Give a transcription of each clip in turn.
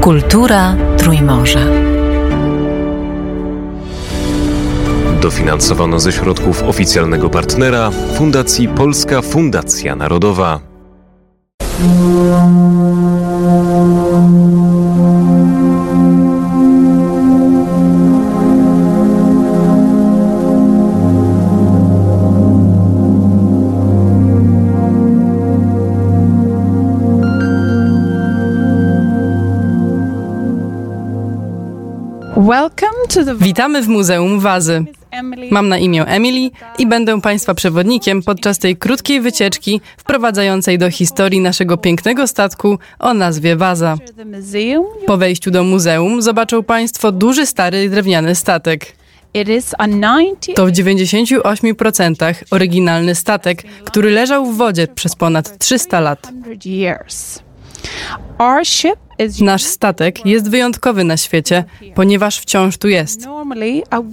Kultura Trójmorza. Dofinansowano ze środków oficjalnego partnera Fundacji Polska Fundacja Narodowa. Witamy w Muzeum Wazy. Mam na imię Emily i będę Państwa przewodnikiem podczas tej krótkiej wycieczki wprowadzającej do historii naszego pięknego statku o nazwie Waza. Po wejściu do muzeum zobaczą Państwo duży stary drewniany statek. To w 98% oryginalny statek, który leżał w wodzie przez ponad 300 lat. Nasz statek jest wyjątkowy na świecie, ponieważ wciąż tu jest.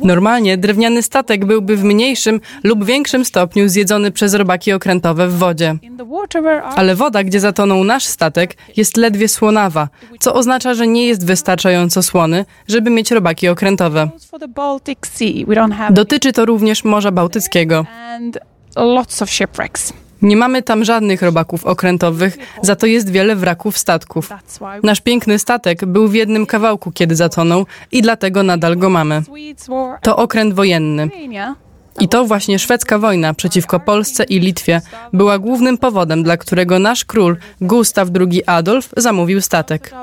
Normalnie drewniany statek byłby w mniejszym lub większym stopniu zjedzony przez robaki okrętowe w wodzie. Ale woda, gdzie zatonął nasz statek, jest ledwie słonawa, co oznacza, że nie jest wystarczająco słony, żeby mieć robaki okrętowe. Dotyczy to również Morza Bałtyckiego. Nie mamy tam żadnych robaków okrętowych, za to jest wiele wraków statków. Nasz piękny statek był w jednym kawałku, kiedy zatonął i dlatego nadal go mamy. To okręt wojenny. I to właśnie szwedzka wojna przeciwko Polsce i Litwie była głównym powodem, dla którego nasz król Gustaw II Adolf zamówił statek.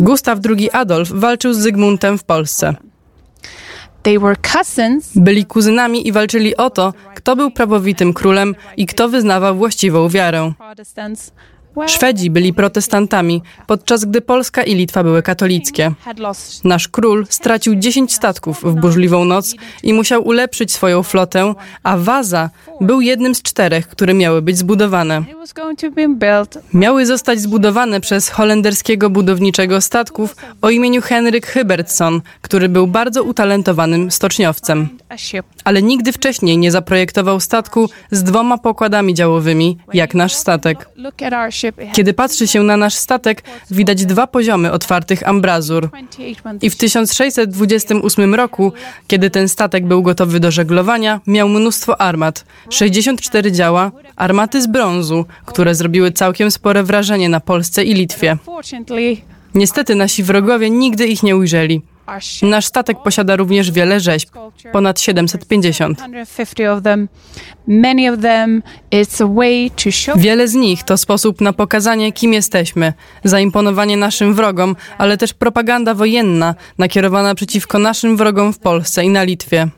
Gustaw II Adolf walczył z Zygmuntem w Polsce. Byli kuzynami i walczyli o to, kto był prawowitym królem i kto wyznawał właściwą wiarę. Szwedzi byli protestantami, podczas gdy Polska i Litwa były katolickie. Nasz król stracił 10 statków w burzliwą noc i musiał ulepszyć swoją flotę, a Waza był jednym z czterech, które miały być zbudowane. Miały zostać zbudowane przez holenderskiego budowniczego statków o imieniu Henryk Hybertson, który był bardzo utalentowanym stoczniowcem. Ale nigdy wcześniej nie zaprojektował statku z dwoma pokładami działowymi, jak nasz statek. Kiedy patrzy się na nasz statek, widać dwa poziomy otwartych ambrazur. I w 1628 roku, kiedy ten statek był gotowy do żeglowania, miał mnóstwo armat. 64 działa, armaty z brązu, które zrobiły całkiem spore wrażenie na Polsce i Litwie. Niestety nasi wrogowie nigdy ich nie ujrzeli. Nasz statek posiada również wiele rzeźb, ponad 750. Wiele z nich to sposób na pokazanie, kim jesteśmy, zaimponowanie naszym wrogom, ale też propaganda wojenna nakierowana przeciwko naszym wrogom w Polsce i na Litwie.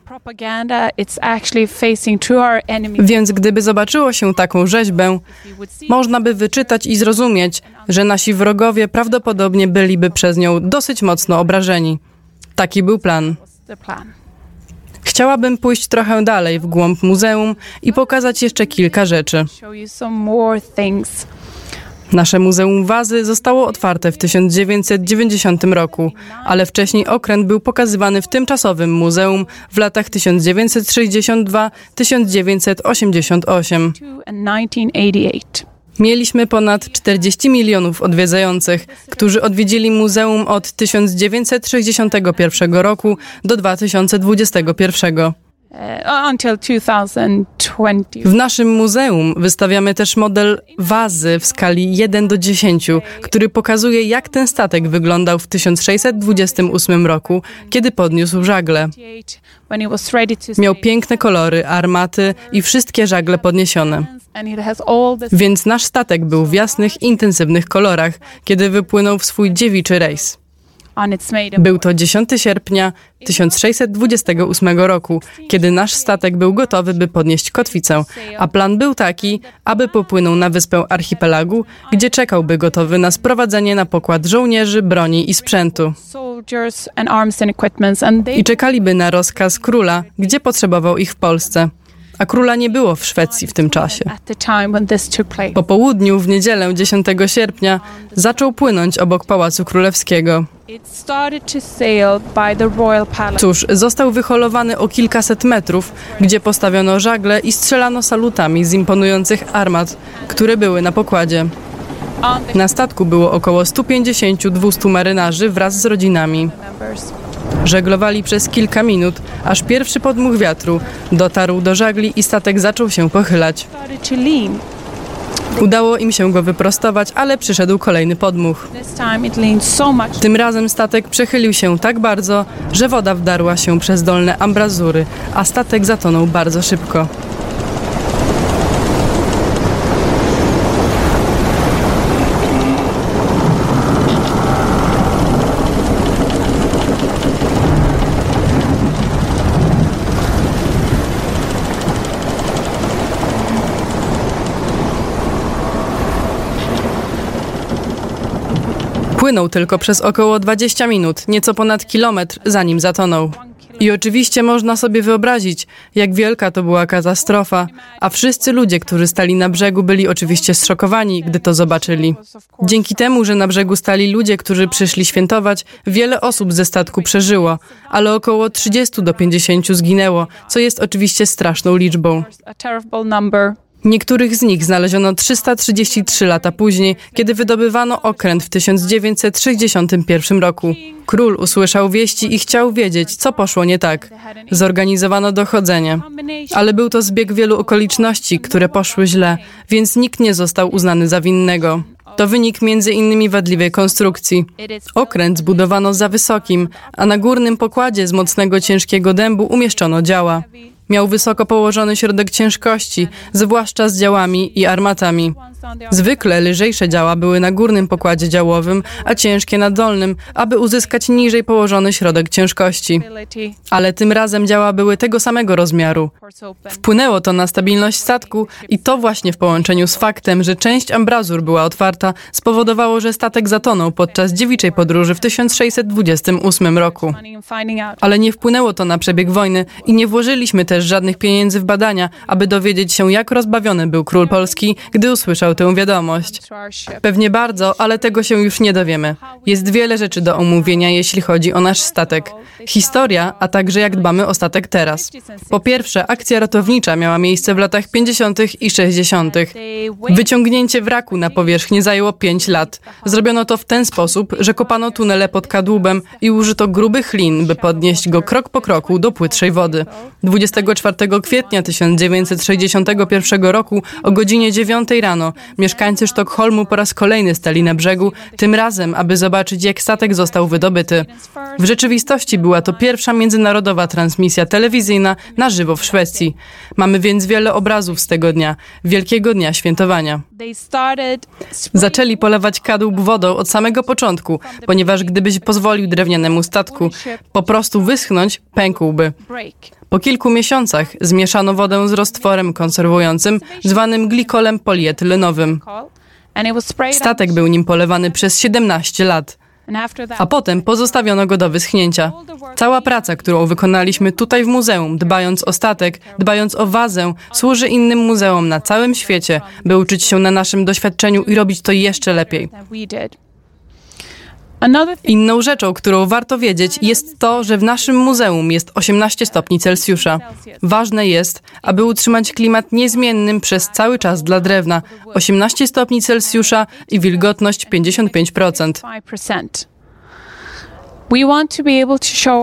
Więc gdyby zobaczyło się taką rzeźbę, można by wyczytać i zrozumieć, że nasi wrogowie prawdopodobnie byliby przez nią dosyć mocno obrażeni. Taki był plan. Chciałabym pójść trochę dalej w głąb muzeum i pokazać jeszcze kilka rzeczy. Nasze Muzeum Wazy zostało otwarte w 1990 roku, ale wcześniej okręt był pokazywany w tymczasowym muzeum w latach 1962-1988. Mieliśmy ponad 40 milionów odwiedzających, którzy odwiedzili muzeum od 1961 roku do 2021. W naszym muzeum wystawiamy też model wazy w skali 1 do 10, który pokazuje, jak ten statek wyglądał w 1628 roku, kiedy podniósł żagle. Miał piękne kolory, armaty i wszystkie żagle podniesione. Więc nasz statek był w jasnych, intensywnych kolorach, kiedy wypłynął w swój dziewiczy rejs. Był to 10 sierpnia 1628 roku, kiedy nasz statek był gotowy, by podnieść kotwicę, a plan był taki, aby popłynął na wyspę archipelagu, gdzie czekałby gotowy na sprowadzenie na pokład żołnierzy, broni i sprzętu. I czekaliby na rozkaz króla, gdzie potrzebował ich w Polsce a króla nie było w Szwecji w tym czasie. Po południu w niedzielę 10 sierpnia zaczął płynąć obok Pałacu Królewskiego. Cóż, został wyholowany o kilkaset metrów, gdzie postawiono żagle i strzelano salutami z imponujących armat, które były na pokładzie. Na statku było około 150-200 marynarzy wraz z rodzinami. Żeglowali przez kilka minut, aż pierwszy podmuch wiatru dotarł do żagli i statek zaczął się pochylać. Udało im się go wyprostować, ale przyszedł kolejny podmuch. Tym razem statek przechylił się tak bardzo, że woda wdarła się przez dolne ambrazury, a statek zatonął bardzo szybko. Płynął tylko przez około 20 minut, nieco ponad kilometr, zanim zatonął. I oczywiście można sobie wyobrazić, jak wielka to była katastrofa, a wszyscy ludzie, którzy stali na brzegu, byli oczywiście zszokowani, gdy to zobaczyli. Dzięki temu, że na brzegu stali ludzie, którzy przyszli świętować, wiele osób ze statku przeżyło, ale około 30 do 50 zginęło, co jest oczywiście straszną liczbą. Niektórych z nich znaleziono 333 lata później, kiedy wydobywano okręt w 1961 roku. Król usłyszał wieści i chciał wiedzieć, co poszło nie tak. Zorganizowano dochodzenie. Ale był to zbieg wielu okoliczności, które poszły źle, więc nikt nie został uznany za winnego. To wynik między innymi wadliwej konstrukcji. Okręt zbudowano za wysokim, a na górnym pokładzie z mocnego ciężkiego dębu umieszczono działa. Miał wysoko położony środek ciężkości, zwłaszcza z działami i armatami. Zwykle lżejsze działa były na górnym pokładzie działowym, a ciężkie na dolnym, aby uzyskać niżej położony środek ciężkości. Ale tym razem działa były tego samego rozmiaru. Wpłynęło to na stabilność statku i to właśnie w połączeniu z faktem, że część ambrazur była otwarta, spowodowało, że statek zatonął podczas dziewiczej podróży w 1628 roku. Ale nie wpłynęło to na przebieg wojny i nie włożyliśmy też żadnych pieniędzy w badania, aby dowiedzieć się, jak rozbawiony był król polski, gdy usłyszał tę wiadomość. Pewnie bardzo, ale tego się już nie dowiemy. Jest wiele rzeczy do omówienia, jeśli chodzi o nasz statek. Historia, a także jak dbamy o statek teraz. Po pierwsze, akcja ratownicza miała miejsce w latach 50. i 60. Wyciągnięcie wraku na powierzchnię zajęło 5 lat. Zrobiono to w ten sposób, że kopano tunele pod kadłubem i użyto grubych lin, by podnieść go krok po kroku do płytszej wody. 24 kwietnia 1961 roku o godzinie 9 rano mieszkańcy Sztokholmu po raz kolejny stali na brzegu, tym razem, aby zobaczyć, jak statek został wydobyty. W rzeczywistości była to pierwsza międzynarodowa transmisja telewizyjna na żywo w Szwecji. Mamy więc wiele obrazów z tego dnia, wielkiego dnia świętowania. Zaczęli polewać kadłub wodą od samego początku, ponieważ gdybyś pozwolił drewnianemu statku po prostu wyschnąć, pękłby. Po kilku miesiącach zmieszano wodę z roztworem konserwującym zwanym glikolem polietylενowym. Statek był nim polewany przez 17 lat. A potem pozostawiono go do wyschnięcia. Cała praca, którą wykonaliśmy tutaj w muzeum, dbając o statek, dbając o wazę, służy innym muzeum na całym świecie, by uczyć się na naszym doświadczeniu i robić to jeszcze lepiej. Inną rzeczą, którą warto wiedzieć, jest to, że w naszym muzeum jest 18 stopni Celsjusza. Ważne jest, aby utrzymać klimat niezmiennym przez cały czas dla drewna 18 stopni Celsjusza i wilgotność 55%.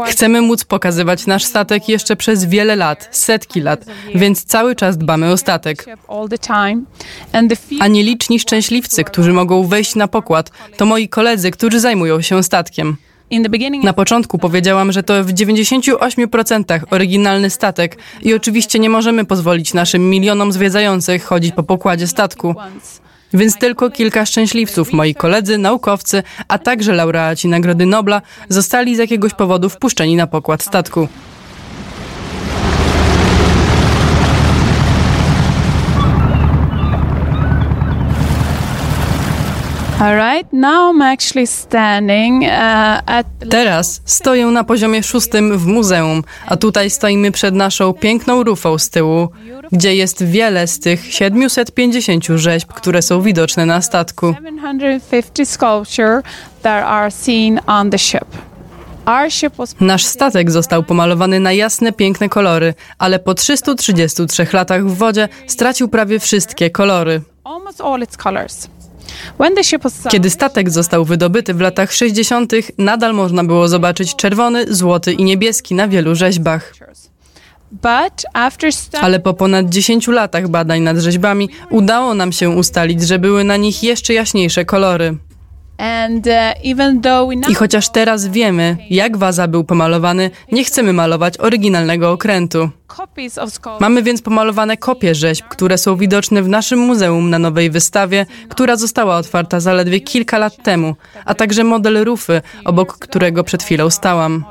Chcemy móc pokazywać nasz statek jeszcze przez wiele lat, setki lat, więc cały czas dbamy o statek. A nieliczni szczęśliwcy, którzy mogą wejść na pokład, to moi koledzy, którzy zajmują się statkiem. Na początku powiedziałam, że to w 98% oryginalny statek i oczywiście nie możemy pozwolić naszym milionom zwiedzających chodzić po pokładzie statku. Więc tylko kilka szczęśliwców, moi koledzy, naukowcy, a także laureaci Nagrody Nobla zostali z jakiegoś powodu wpuszczeni na pokład statku. Uh, Teraz stoję na poziomie szóstym w muzeum, a tutaj stoimy przed naszą piękną rufą z tyłu, gdzie jest wiele z tych 750 rzeźb, które są widoczne na statku. Nasz statek został pomalowany na jasne, piękne kolory, ale po 333 latach w wodzie stracił prawie wszystkie kolory. Kiedy statek został wydobyty w latach 60., nadal można było zobaczyć czerwony, złoty i niebieski na wielu rzeźbach. Ale po ponad 10 latach badań nad rzeźbami udało nam się ustalić, że były na nich jeszcze jaśniejsze kolory. Uh, I chociaż teraz wiemy, jak waza był pomalowany, nie chcemy malować oryginalnego okrętu. Mamy więc pomalowane kopie rzeźb, które są widoczne w naszym muzeum na nowej wystawie, która została otwarta zaledwie kilka lat temu, a także model rufy, obok którego przed chwilą stałam.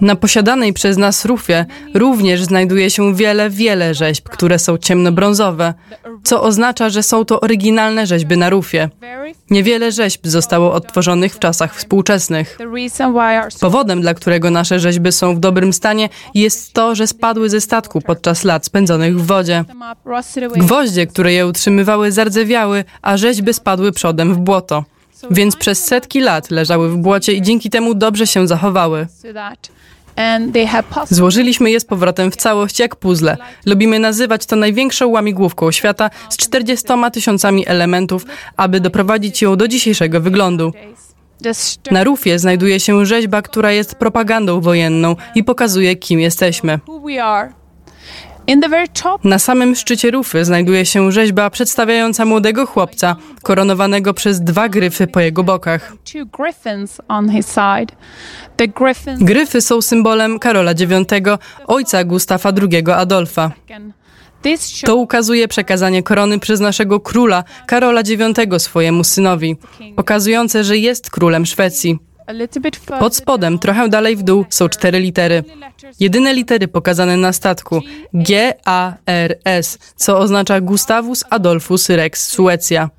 Na posiadanej przez nas rufie również znajduje się wiele, wiele rzeźb, które są ciemnobrązowe, co oznacza, że są to oryginalne rzeźby na rufie. Niewiele rzeźb zostało odtworzonych w czasach współczesnych. Powodem, dla którego nasze rzeźby są w dobrym stanie, jest to, że spadły ze statku podczas lat spędzonych w wodzie. Gwoździe, które je utrzymywały, zardzewiały, a rzeźby spadły przodem w błoto więc przez setki lat leżały w błocie i dzięki temu dobrze się zachowały. Złożyliśmy je z powrotem w całość jak puzzle. Lubimy nazywać to największą łamigłówką świata z 40 tysiącami elementów, aby doprowadzić ją do dzisiejszego wyglądu. Na rufie znajduje się rzeźba, która jest propagandą wojenną i pokazuje, kim jesteśmy. Na samym szczycie rufy znajduje się rzeźba przedstawiająca młodego chłopca, koronowanego przez dwa gryfy po jego bokach. Gryfy są symbolem Karola IX, ojca Gustafa II Adolfa. To ukazuje przekazanie korony przez naszego króla Karola IX swojemu synowi, pokazujące, że jest królem Szwecji. Pod spodem, trochę dalej w dół, są cztery litery. Jedyne litery pokazane na statku G, A, R, S, co oznacza Gustavus Adolfus Rex Suecja,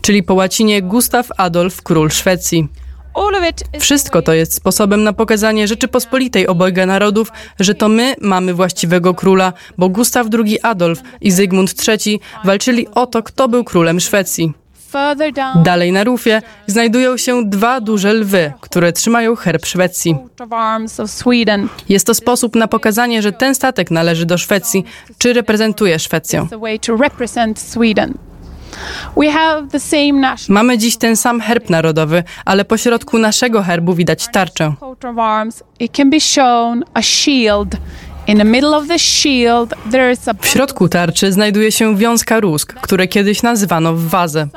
czyli po łacinie Gustav Adolf Król Szwecji. Wszystko to jest sposobem na pokazanie Rzeczypospolitej obojga narodów, że to my mamy właściwego króla, bo Gustaw II Adolf i Zygmunt III walczyli o to, kto był królem Szwecji. Dalej na rufie znajdują się dwa duże lwy, które trzymają herb Szwecji. Jest to sposób na pokazanie, że ten statek należy do Szwecji, czy reprezentuje Szwecję. Mamy dziś ten sam herb narodowy, ale pośrodku naszego herbu widać tarczę. W środku tarczy znajduje się wiązka rózg, które kiedyś nazywano w wazę.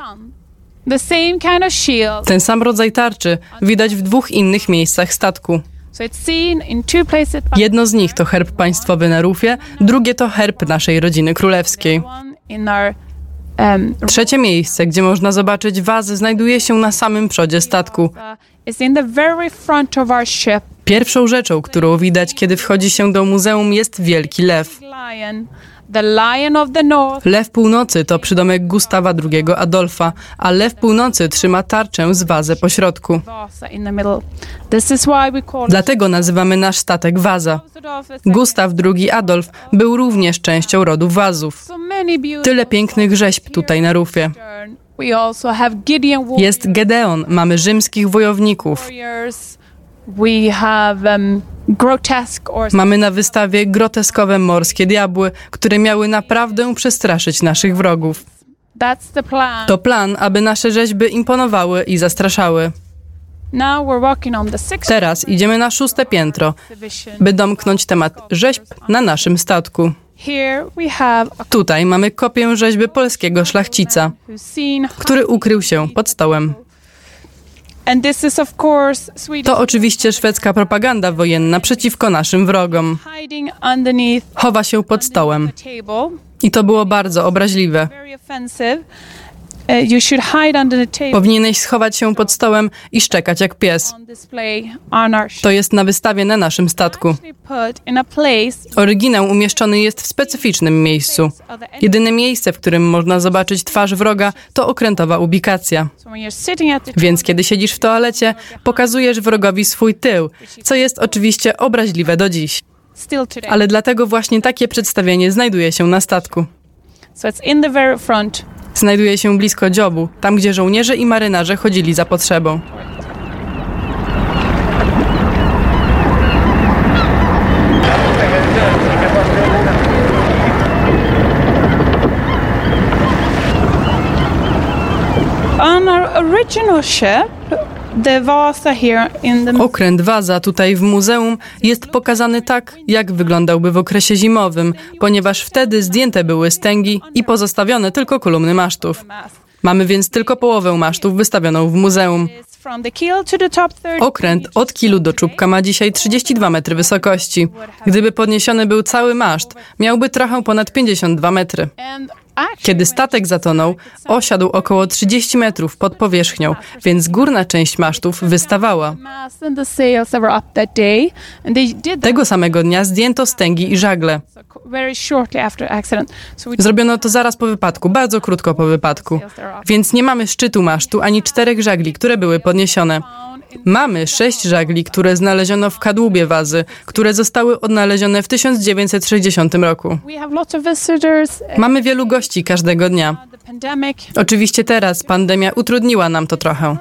Ten sam rodzaj tarczy widać w dwóch innych miejscach statku. Jedno z nich to herb państwowy na rufie, drugie to herb naszej rodziny królewskiej. Um, Trzecie miejsce, gdzie można zobaczyć wazy, znajduje się na samym przodzie statku. Pierwszą rzeczą, którą widać, kiedy wchodzi się do muzeum, jest wielki lew. Lew północy to przydomek Gustawa II Adolfa, a lew północy trzyma tarczę z wazę po środku. Dlatego nazywamy nasz statek Waza. Gustaw II Adolf był również częścią rodu Wazów. Tyle pięknych rzeźb tutaj na rufie. Jest Gedeon, mamy rzymskich wojowników. Um, Mamy na wystawie groteskowe morskie diabły, które miały naprawdę przestraszyć naszych wrogów. To plan, aby nasze rzeźby imponowały i zastraszały. Teraz idziemy na szóste piętro, by domknąć temat rzeźb na naszym statku. Tutaj mamy kopię rzeźby polskiego szlachcica, który ukrył się pod stołem. To oczywiście szwedzka propaganda wojenna przeciwko naszym wrogom. Chowa się pod stołem. I to było bardzo obraźliwe. Uh, Powinieneś schować się pod stołem i szczekać jak pies. To jest na wystawie na naszym statku. Oryginał umieszczony jest w specyficznym miejscu. Jedyne miejsce, w którym można zobaczyć twarz wroga, to okrętowa ubikacja. Więc kiedy siedzisz w toalecie, pokazujesz wrogowi swój tył, co jest oczywiście obraźliwe do dziś. Ale dlatego właśnie takie przedstawienie znajduje się na statku. So it's in the very front. Znajduje się blisko dziobu, tam gdzie żołnierze i marynarze chodzili za potrzebą. Original ship, Okręt Waza tutaj w muzeum jest pokazany tak, jak wyglądałby w okresie zimowym, ponieważ wtedy zdjęte były stęgi i pozostawione tylko kolumny masztów. Mamy więc tylko połowę masztów wystawioną w muzeum. Okręt od kilu do czubka ma dzisiaj 32 metry wysokości. Gdyby podniesiony był cały maszt, miałby trochę ponad 52 metry. Kiedy statek zatonął, osiadł około 30 metrów pod powierzchnią, więc górna część masztów wystawała. Tego samego dnia zdjęto stęgi i żagle. Zrobiono to zaraz po wypadku, bardzo krótko po wypadku. Więc nie mamy szczytu masztu ani czterech żagli, które były podniesione. Mamy sześć żagli, które znaleziono w kadłubie wazy, które zostały odnalezione w 1960 roku. Mamy wielu gości każdego dnia. Oczywiście teraz pandemia utrudniła nam to trochę.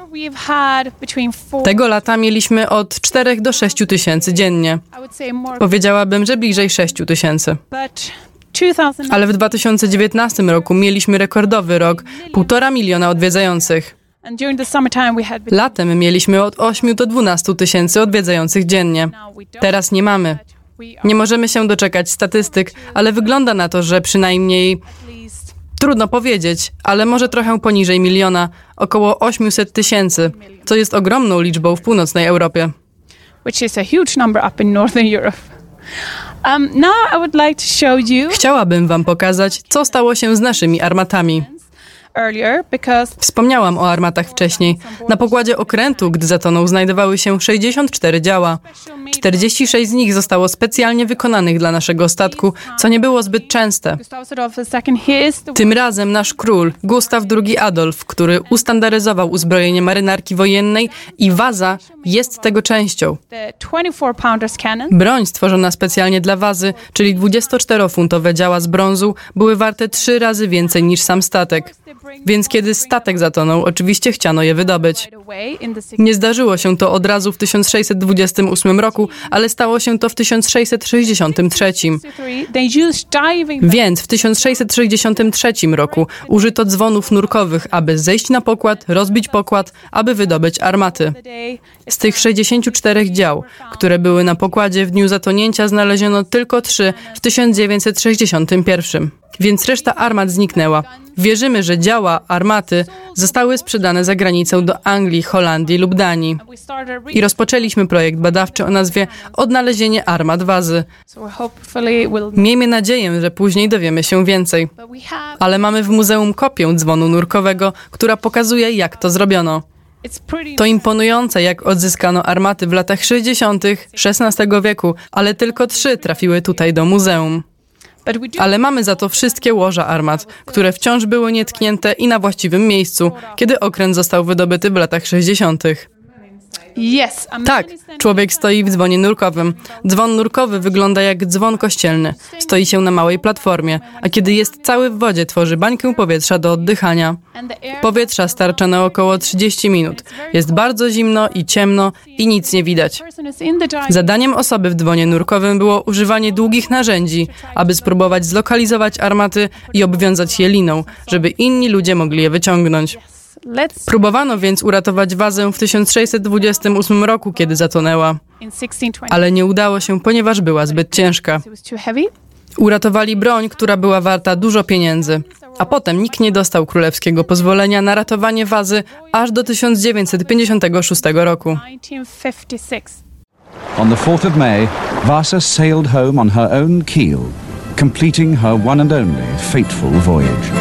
Tego lata mieliśmy od 4 do 6 tysięcy dziennie. Powiedziałabym, że bliżej 6 tysięcy. Ale w 2019 roku mieliśmy rekordowy rok, półtora miliona odwiedzających. Latem mieliśmy od 8 do 12 tysięcy odwiedzających dziennie. Teraz nie mamy. Nie możemy się doczekać statystyk, ale wygląda na to, że przynajmniej Trudno powiedzieć, ale może trochę poniżej miliona, około 800 tysięcy, co jest ogromną liczbą w północnej Europie. Um, Chciałabym Wam pokazać, co stało się z naszymi armatami. Wspomniałam o armatach wcześniej. Na pokładzie okrętu, gdy zatonął, znajdowały się 64 działa. 46 z nich zostało specjalnie wykonanych dla naszego statku, co nie było zbyt częste. Tym razem nasz król, Gustaw II Adolf, który ustandaryzował uzbrojenie marynarki wojennej i waza jest tego częścią. Broń stworzona specjalnie dla wazy, czyli 24-funtowe działa z brązu, były warte trzy razy więcej niż sam statek. Więc kiedy statek zatonął, oczywiście chciano je wydobyć. Nie zdarzyło się to od razu w 1628 roku, ale stało się to w 1663. Więc w 1663 roku użyto dzwonów nurkowych, aby zejść na pokład, rozbić pokład, aby wydobyć armaty. Z tych 64 dział, które były na pokładzie w dniu zatonięcia, znaleziono tylko trzy w 1961 więc reszta armat zniknęła. Wierzymy, że działa armaty zostały sprzedane za granicę do Anglii, Holandii lub Danii. I rozpoczęliśmy projekt badawczy o nazwie Odnalezienie armat wazy. Miejmy nadzieję, że później dowiemy się więcej. Ale mamy w muzeum kopię dzwonu nurkowego, która pokazuje, jak to zrobiono. To imponujące, jak odzyskano armaty w latach 60. XVI wieku, ale tylko trzy trafiły tutaj do muzeum. Ale mamy za to wszystkie łoża armat, które wciąż były nietknięte i na właściwym miejscu, kiedy okręt został wydobyty w latach 60. Tak, człowiek stoi w dzwonie nurkowym. Dzwon nurkowy wygląda jak dzwon kościelny. Stoi się na małej platformie, a kiedy jest cały w wodzie, tworzy bańkę powietrza do oddychania. Powietrza starcza na około 30 minut. Jest bardzo zimno i ciemno i nic nie widać. Zadaniem osoby w dzwonie nurkowym było używanie długich narzędzi, aby spróbować zlokalizować armaty i obwiązać je liną, żeby inni ludzie mogli je wyciągnąć. Próbowano więc uratować wazę w 1628 roku, kiedy zatonęła, ale nie udało się, ponieważ była zbyt ciężka. Uratowali broń, która była warta dużo pieniędzy, a potem nikt nie dostał królewskiego pozwolenia na ratowanie wazy aż do 1956 roku. On the 4th of May, Vasa sailed home on her own keel, completing her one and only fateful voyage.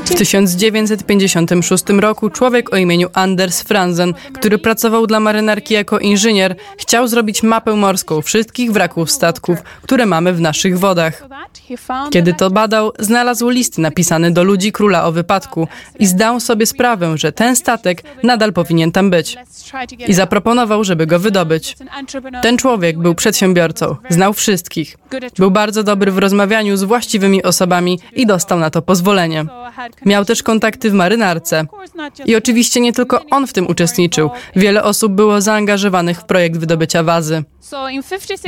W 1956 roku człowiek o imieniu Anders Franzen, który pracował dla marynarki jako inżynier, chciał zrobić mapę morską wszystkich wraków statków, które mamy w naszych wodach. Kiedy to badał, znalazł list napisany do ludzi króla o wypadku i zdał sobie sprawę, że ten statek nadal powinien tam być. I zaproponował, żeby go wydobyć. Ten człowiek był przedsiębiorcą, znał wszystkich. Był bardzo dobry w rozmawianiu z właściwymi osobami i dostał na to pozwolenie. Miał też kontakty w marynarce. I oczywiście nie tylko on w tym uczestniczył. Wiele osób było zaangażowanych w projekt wydobycia wazy.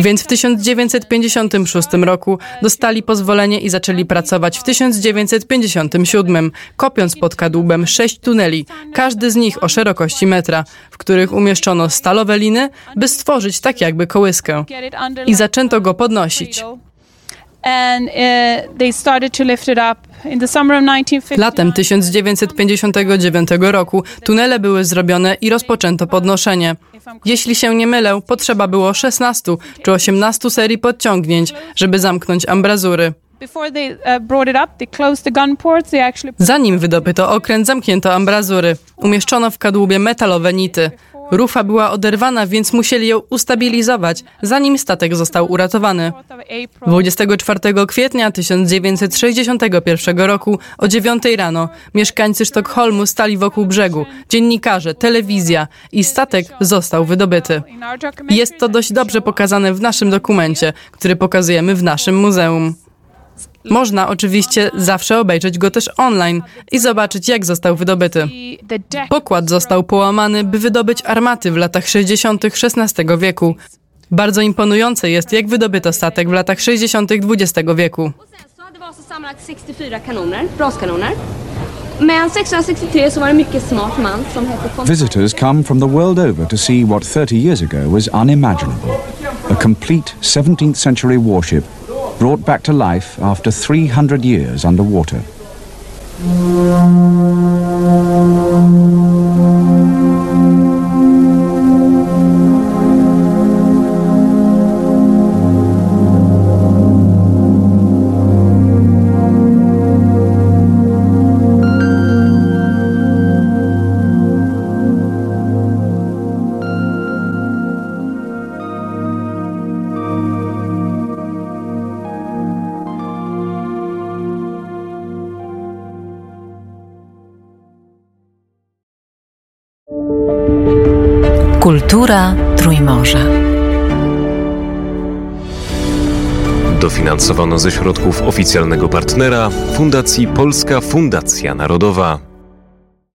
Więc w 1956 roku dostali pozwolenie i zaczęli pracować w 1957, kopiąc pod kadłubem sześć tuneli, każdy z nich o szerokości metra, w których umieszczono stalowe liny, by stworzyć tak jakby kołyskę. I zaczęto go podnosić. Latem 1959 roku tunele były zrobione i rozpoczęto podnoszenie. Jeśli się nie mylę, potrzeba było 16 czy 18 serii podciągnięć, żeby zamknąć ambrazury. Zanim wydobyto okręt, zamknięto ambrazury. Umieszczono w kadłubie metalowe nity. Rufa była oderwana, więc musieli ją ustabilizować, zanim statek został uratowany. 24 kwietnia 1961 roku o 9 rano mieszkańcy Sztokholmu stali wokół brzegu, dziennikarze, telewizja i statek został wydobyty. Jest to dość dobrze pokazane w naszym dokumencie, który pokazujemy w naszym muzeum. Można oczywiście zawsze obejrzeć go też online i zobaczyć, jak został wydobyty. Pokład został połamany, by wydobyć armaty w latach 60. XVI wieku. Bardzo imponujące jest, jak wydobyto statek w latach 60. XX wieku. Visitors come from the world over to see what 30 years ago was unimaginable. A complete 17th century warship brought back to life after 300 years underwater. Kultura Trójmorza. Dofinansowano ze środków oficjalnego partnera Fundacji Polska Fundacja Narodowa.